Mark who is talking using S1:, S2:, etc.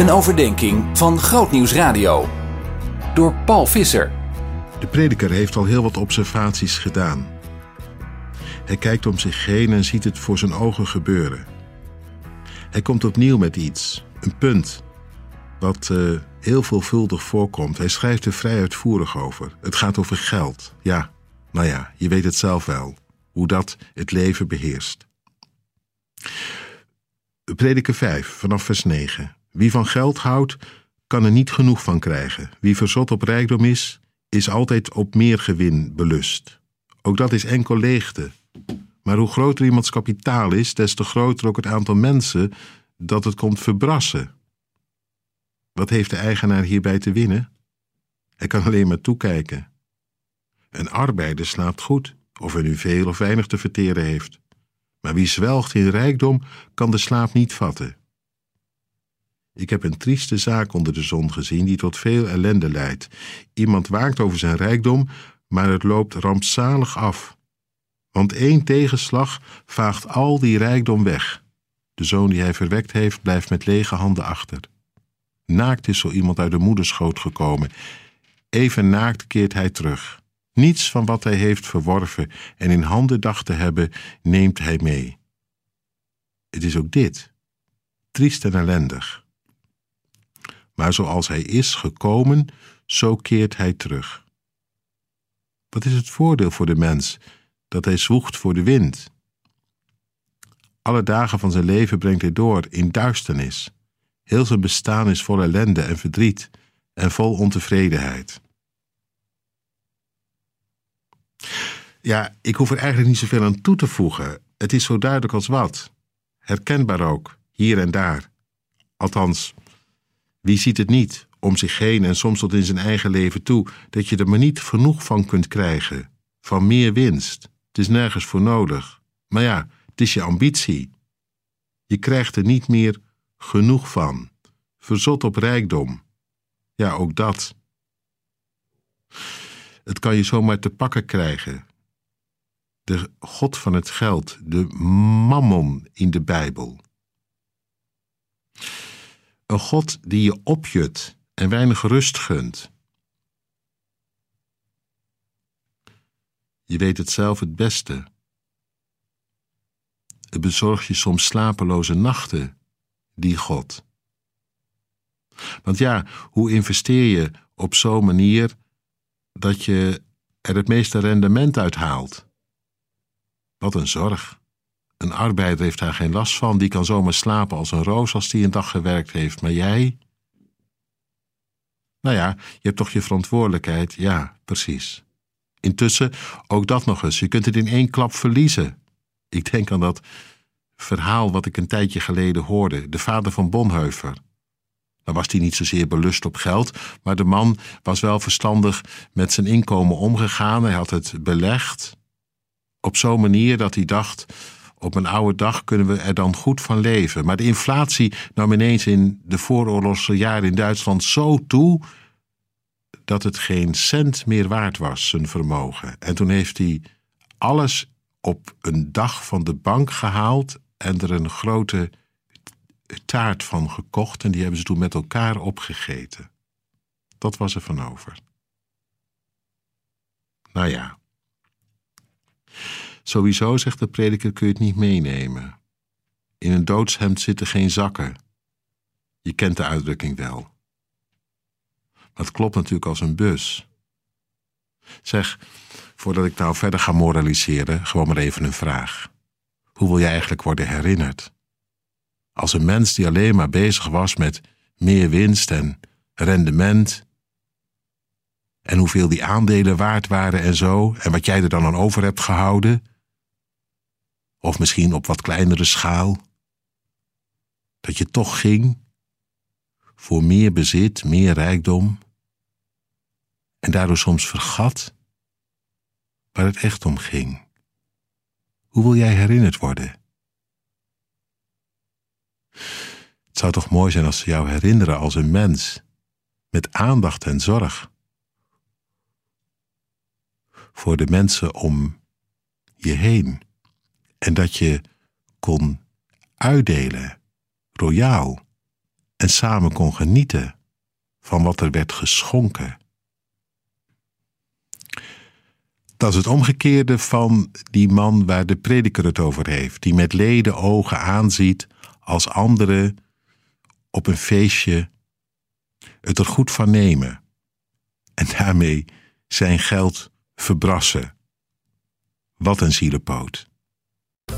S1: Een overdenking van Grootnieuws Radio. Door Paul Visser.
S2: De prediker heeft al heel wat observaties gedaan. Hij kijkt om zich heen en ziet het voor zijn ogen gebeuren. Hij komt opnieuw met iets, een punt, wat uh, heel veelvuldig voorkomt. Hij schrijft er vrij uitvoerig over. Het gaat over geld. Ja, nou ja, je weet het zelf wel, hoe dat het leven beheerst. Prediker 5, vanaf vers 9. Wie van geld houdt, kan er niet genoeg van krijgen. Wie verzot op rijkdom is, is altijd op meer gewin belust. Ook dat is enkel leegte. Maar hoe groter iemands kapitaal is, des te groter ook het aantal mensen dat het komt verbrassen. Wat heeft de eigenaar hierbij te winnen? Hij kan alleen maar toekijken. Een arbeider slaapt goed, of hij nu veel of weinig te verteren heeft. Maar wie zwelgt in rijkdom, kan de slaap niet vatten. Ik heb een trieste zaak onder de zon gezien die tot veel ellende leidt. Iemand waakt over zijn rijkdom, maar het loopt rampzalig af. Want één tegenslag vaagt al die rijkdom weg. De zoon die hij verwekt heeft, blijft met lege handen achter. Naakt is zo iemand uit de moederschoot gekomen. Even naakt keert hij terug. Niets van wat hij heeft verworven en in handen dacht te hebben, neemt hij mee. Het is ook dit, triest en ellendig. Maar zoals hij is gekomen, zo keert hij terug. Wat is het voordeel voor de mens dat hij zwoegt voor de wind? Alle dagen van zijn leven brengt hij door in duisternis. Heel zijn bestaan is vol ellende en verdriet en vol ontevredenheid. Ja, ik hoef er eigenlijk niet zoveel aan toe te voegen. Het is zo duidelijk als wat. Herkenbaar ook, hier en daar. Althans, wie ziet het niet, om zich heen en soms tot in zijn eigen leven toe, dat je er maar niet genoeg van kunt krijgen, van meer winst. Het is nergens voor nodig. Maar ja, het is je ambitie. Je krijgt er niet meer genoeg van. Verzot op rijkdom. Ja, ook dat. Het kan je zomaar te pakken krijgen. De God van het geld, de mammon in de Bijbel. Een God die je opjut en weinig rust gunt. Je weet het zelf het beste. Het bezorgt je soms slapeloze nachten, die God. Want ja, hoe investeer je op zo'n manier dat je er het meeste rendement uit haalt? Wat een zorg. Een arbeider heeft daar geen last van, die kan zomaar slapen als een roos als die een dag gewerkt heeft. Maar jij? Nou ja, je hebt toch je verantwoordelijkheid, ja, precies. Intussen, ook dat nog eens, je kunt het in één klap verliezen. Ik denk aan dat verhaal wat ik een tijdje geleden hoorde, de vader van Bonheuver. Dan was hij niet zozeer belust op geld, maar de man was wel verstandig met zijn inkomen omgegaan. Hij had het belegd op zo'n manier dat hij dacht: op een oude dag kunnen we er dan goed van leven. Maar de inflatie nam ineens in de vooroorlogse jaren in Duitsland zo toe dat het geen cent meer waard was, zijn vermogen. En toen heeft hij alles op een dag van de bank gehaald en er een grote taart van gekocht en die hebben ze toen met elkaar opgegeten. Dat was er van over. Nou ja. Sowieso, zegt de prediker, kun je het niet meenemen. In een doodshemd zitten geen zakken. Je kent de uitdrukking wel. Maar het klopt natuurlijk als een bus. Zeg, voordat ik nou verder ga moraliseren, gewoon maar even een vraag. Hoe wil jij eigenlijk worden herinnerd? Als een mens die alleen maar bezig was met meer winst en rendement. En hoeveel die aandelen waard waren en zo, en wat jij er dan aan over hebt gehouden. Of misschien op wat kleinere schaal. Dat je toch ging voor meer bezit, meer rijkdom. En daardoor soms vergat waar het echt om ging. Hoe wil jij herinnerd worden? Het zou toch mooi zijn als ze jou herinneren als een mens, met aandacht en zorg. Voor de mensen om je heen. En dat je kon uitdelen, royaal, en samen kon genieten van wat er werd geschonken. Dat is het omgekeerde van die man waar de prediker het over heeft, die met leden ogen aanziet als anderen op een feestje het er goed van nemen en daarmee zijn geld verbrassen. Wat een zielepoot.